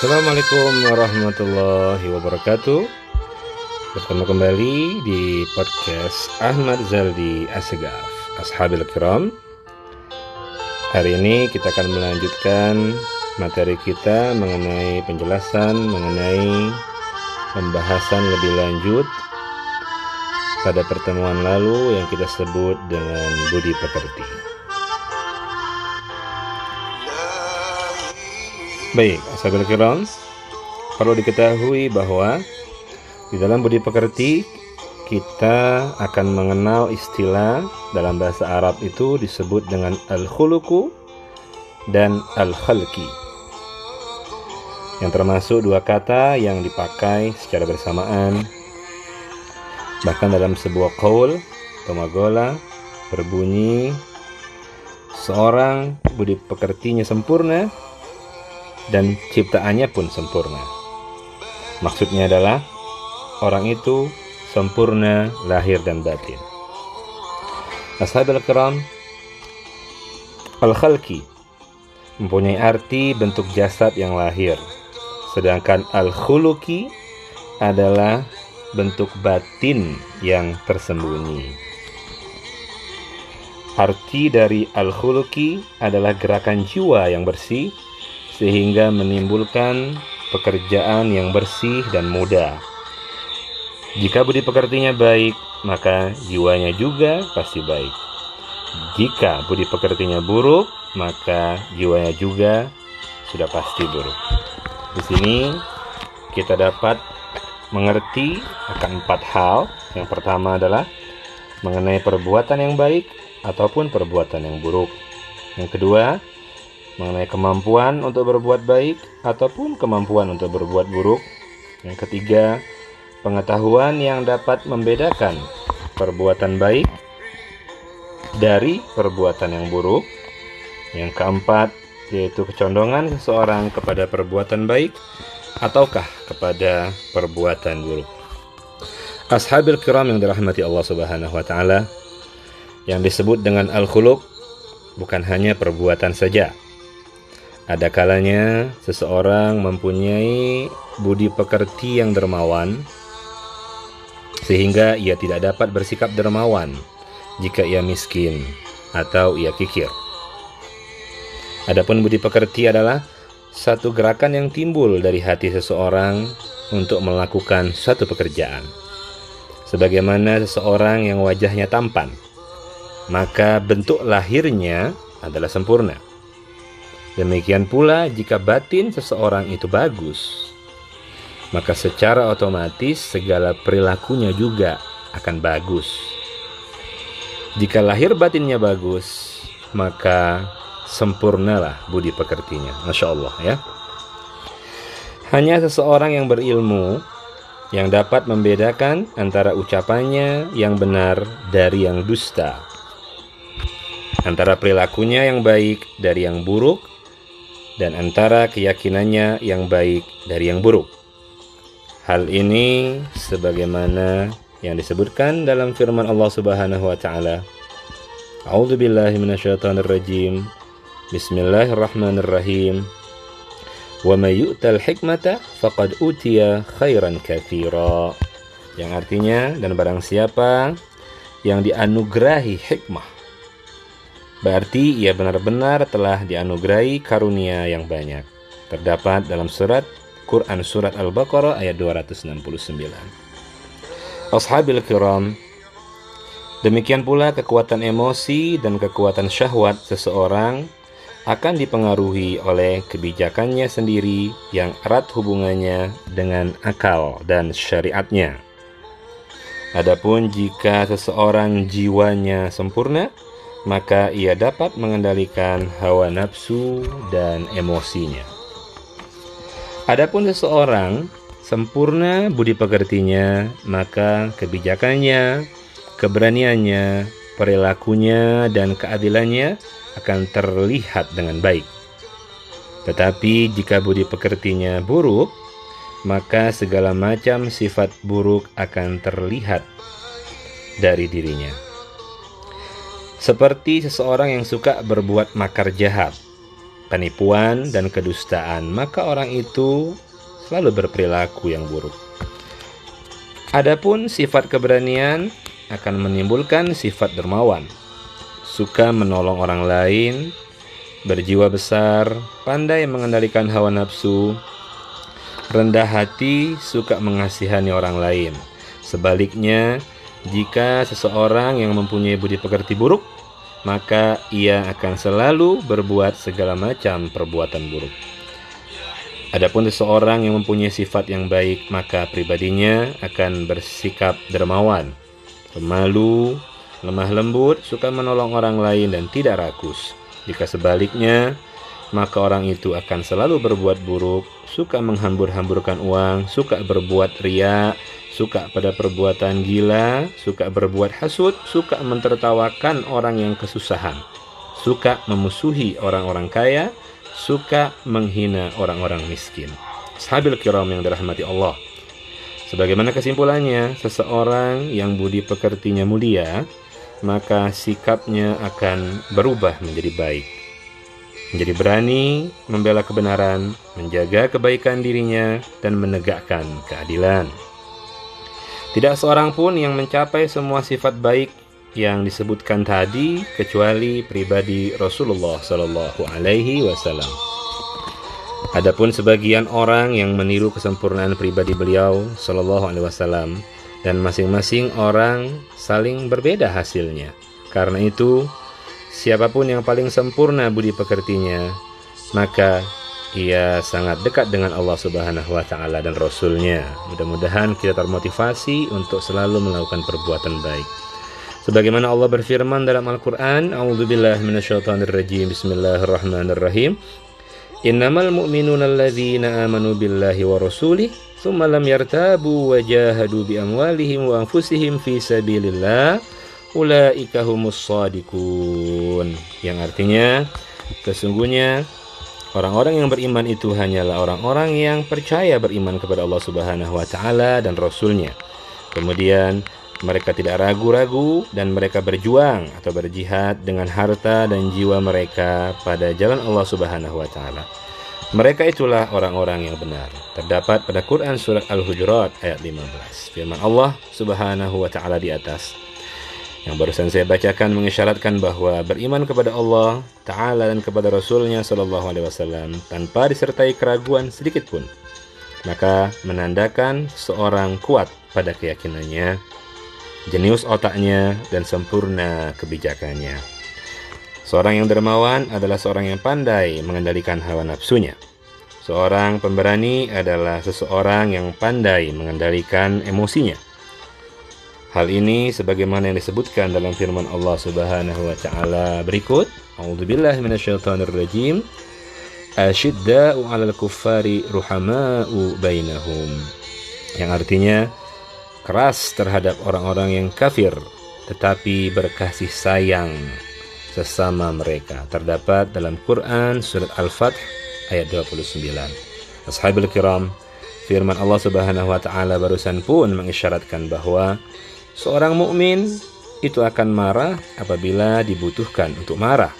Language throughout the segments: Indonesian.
Assalamualaikum warahmatullahi wabarakatuh Bertemu kembali di podcast Ahmad Zaldi Asegaf Ashabil Kiram Hari ini kita akan melanjutkan materi kita mengenai penjelasan mengenai pembahasan lebih lanjut pada pertemuan lalu yang kita sebut dengan budi pekerti. Baik, sahabat perlu diketahui bahwa di dalam budi pekerti kita akan mengenal istilah dalam bahasa Arab itu disebut dengan al-khuluku dan al-khalqi. Yang termasuk dua kata yang dipakai secara bersamaan. Bahkan dalam sebuah qaul, tomagola, berbunyi seorang budi pekertinya sempurna dan ciptaannya pun sempurna. Maksudnya adalah orang itu sempurna lahir dan batin. Ashabul kiram Al-Khalqi mempunyai arti bentuk jasad yang lahir. Sedangkan Al-Khuluki adalah bentuk batin yang tersembunyi. Arti dari Al-Khuluki adalah gerakan jiwa yang bersih sehingga menimbulkan pekerjaan yang bersih dan mudah. Jika budi pekertinya baik, maka jiwanya juga pasti baik. Jika budi pekertinya buruk, maka jiwanya juga sudah pasti buruk. Di sini kita dapat mengerti akan empat hal. Yang pertama adalah mengenai perbuatan yang baik ataupun perbuatan yang buruk. Yang kedua, mengenai kemampuan untuk berbuat baik ataupun kemampuan untuk berbuat buruk. Yang ketiga, pengetahuan yang dapat membedakan perbuatan baik dari perbuatan yang buruk. Yang keempat, yaitu kecondongan seseorang kepada perbuatan baik ataukah kepada perbuatan buruk. Ashabil kiram yang dirahmati Allah Subhanahu wa taala yang disebut dengan al-khuluq bukan hanya perbuatan saja, ada kalanya seseorang mempunyai budi pekerti yang dermawan, sehingga ia tidak dapat bersikap dermawan jika ia miskin atau ia kikir. Adapun budi pekerti adalah satu gerakan yang timbul dari hati seseorang untuk melakukan suatu pekerjaan. Sebagaimana seseorang yang wajahnya tampan, maka bentuk lahirnya adalah sempurna. Demikian pula jika batin seseorang itu bagus, maka secara otomatis segala perilakunya juga akan bagus. Jika lahir batinnya bagus, maka sempurnalah budi pekertinya. Masya Allah ya. Hanya seseorang yang berilmu yang dapat membedakan antara ucapannya yang benar dari yang dusta. Antara perilakunya yang baik dari yang buruk dan antara keyakinannya yang baik dari yang buruk. Hal ini sebagaimana yang disebutkan dalam firman Allah Subhanahu wa taala. A'udzu billahi minasyaitonir rajim. Bismillahirrahmanirrahim. Wa may yu'tal hikmata faqad utiya khairan katsira. Yang artinya dan barang siapa yang dianugerahi hikmah Berarti ia benar-benar telah dianugerahi karunia yang banyak. Terdapat dalam surat Quran surat Al-Baqarah ayat 269. Ashabil kiram, demikian pula kekuatan emosi dan kekuatan syahwat seseorang akan dipengaruhi oleh kebijakannya sendiri yang erat hubungannya dengan akal dan syariatnya. Adapun jika seseorang jiwanya sempurna, maka ia dapat mengendalikan hawa nafsu dan emosinya. Adapun seseorang sempurna budi pekertinya, maka kebijakannya, keberaniannya, perilakunya, dan keadilannya akan terlihat dengan baik. Tetapi jika budi pekertinya buruk, maka segala macam sifat buruk akan terlihat dari dirinya seperti seseorang yang suka berbuat makar jahat, penipuan, dan kedustaan, maka orang itu selalu berperilaku yang buruk. Adapun sifat keberanian akan menimbulkan sifat dermawan, suka menolong orang lain, berjiwa besar, pandai mengendalikan hawa nafsu, rendah hati, suka mengasihani orang lain. Sebaliknya, jika seseorang yang mempunyai budi pekerti buruk, maka ia akan selalu berbuat segala macam perbuatan buruk. Adapun seseorang yang mempunyai sifat yang baik, maka pribadinya akan bersikap dermawan, pemalu, lemah lembut, suka menolong orang lain dan tidak rakus. Jika sebaliknya, maka orang itu akan selalu berbuat buruk, suka menghambur-hamburkan uang, suka berbuat riak, suka pada perbuatan gila, suka berbuat hasut, suka mentertawakan orang yang kesusahan, suka memusuhi orang-orang kaya, suka menghina orang-orang miskin. Sahabil kiram yang dirahmati Allah. Sebagaimana kesimpulannya, seseorang yang budi pekertinya mulia, maka sikapnya akan berubah menjadi baik. Menjadi berani membela kebenaran, menjaga kebaikan dirinya, dan menegakkan keadilan. Tidak seorang pun yang mencapai semua sifat baik yang disebutkan tadi kecuali pribadi Rasulullah Shallallahu Alaihi Wasallam. Adapun sebagian orang yang meniru kesempurnaan pribadi beliau Shallallahu Alaihi Wasallam dan masing-masing orang saling berbeda hasilnya. Karena itu, siapa pun yang paling sempurna budi pekertinya, maka ia sangat dekat dengan Allah Subhanahu wa taala dan rasulnya. Mudah-mudahan kita termotivasi untuk selalu melakukan perbuatan baik. Sebagaimana Allah berfirman dalam Al-Qur'an, A'udzubillahi minasyaitonirrajim. Bismillahirrahmanirrahim. Innamal mu'minuna alladzina amanu billahi wa rasulih thumma lam yartabu wa jahadu bi amwalihim wa anfusihim fi sabilillah ulaika humus. Yang artinya Sesungguhnya Orang-orang yang beriman itu hanyalah orang-orang yang percaya beriman kepada Allah Subhanahu wa taala dan rasulnya. Kemudian mereka tidak ragu-ragu dan mereka berjuang atau berjihad dengan harta dan jiwa mereka pada jalan Allah Subhanahu wa taala. Mereka itulah orang-orang yang benar. Terdapat pada Quran surat Al-Hujurat ayat 15. Firman Allah Subhanahu wa taala di atas. Yang barusan saya bacakan mengisyaratkan bahwa beriman kepada Allah Ta'ala dan kepada Rasulnya Sallallahu Alaihi Wasallam tanpa disertai keraguan sedikit pun maka menandakan seorang kuat pada keyakinannya, jenius otaknya, dan sempurna kebijakannya. Seorang yang dermawan adalah seorang yang pandai mengendalikan hawa nafsunya. Seorang pemberani adalah seseorang yang pandai mengendalikan emosinya. Hal ini sebagaimana yang disebutkan dalam firman Allah Subhanahu wa taala berikut, A'udzubillahi minasyaitonirrajim. Asyidda'u 'alal kuffari ruhama'u bainahum. Yang artinya keras terhadap orang-orang yang kafir tetapi berkasih sayang sesama mereka. Terdapat dalam Quran surat Al-Fath ayat 29. Ashabul kiram, firman Allah Subhanahu wa taala barusan pun mengisyaratkan bahwa Seorang mukmin itu akan marah apabila dibutuhkan untuk marah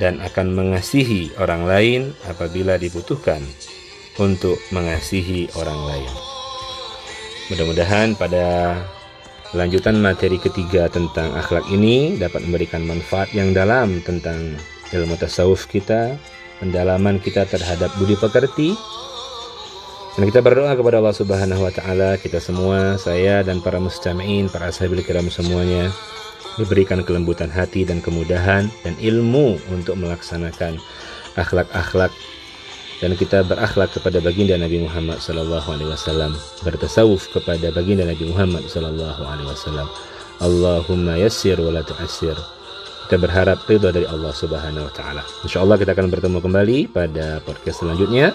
dan akan mengasihi orang lain apabila dibutuhkan untuk mengasihi orang lain. Mudah-mudahan pada lanjutan materi ketiga tentang akhlak ini dapat memberikan manfaat yang dalam tentang ilmu tasawuf kita, pendalaman kita terhadap budi pekerti, dan kita berdoa kepada Allah Subhanahu wa taala kita semua, saya dan para mustami'in, para sahabat kiram semuanya diberikan kelembutan hati dan kemudahan dan ilmu untuk melaksanakan akhlak-akhlak dan kita berakhlak kepada baginda Nabi Muhammad sallallahu alaihi wasallam, bertasawuf kepada baginda Nabi Muhammad sallallahu alaihi wasallam. Allahumma yassir wa la tu'assir. Kita berharap ridha dari Allah Subhanahu wa taala. Insyaallah kita akan bertemu kembali pada podcast selanjutnya.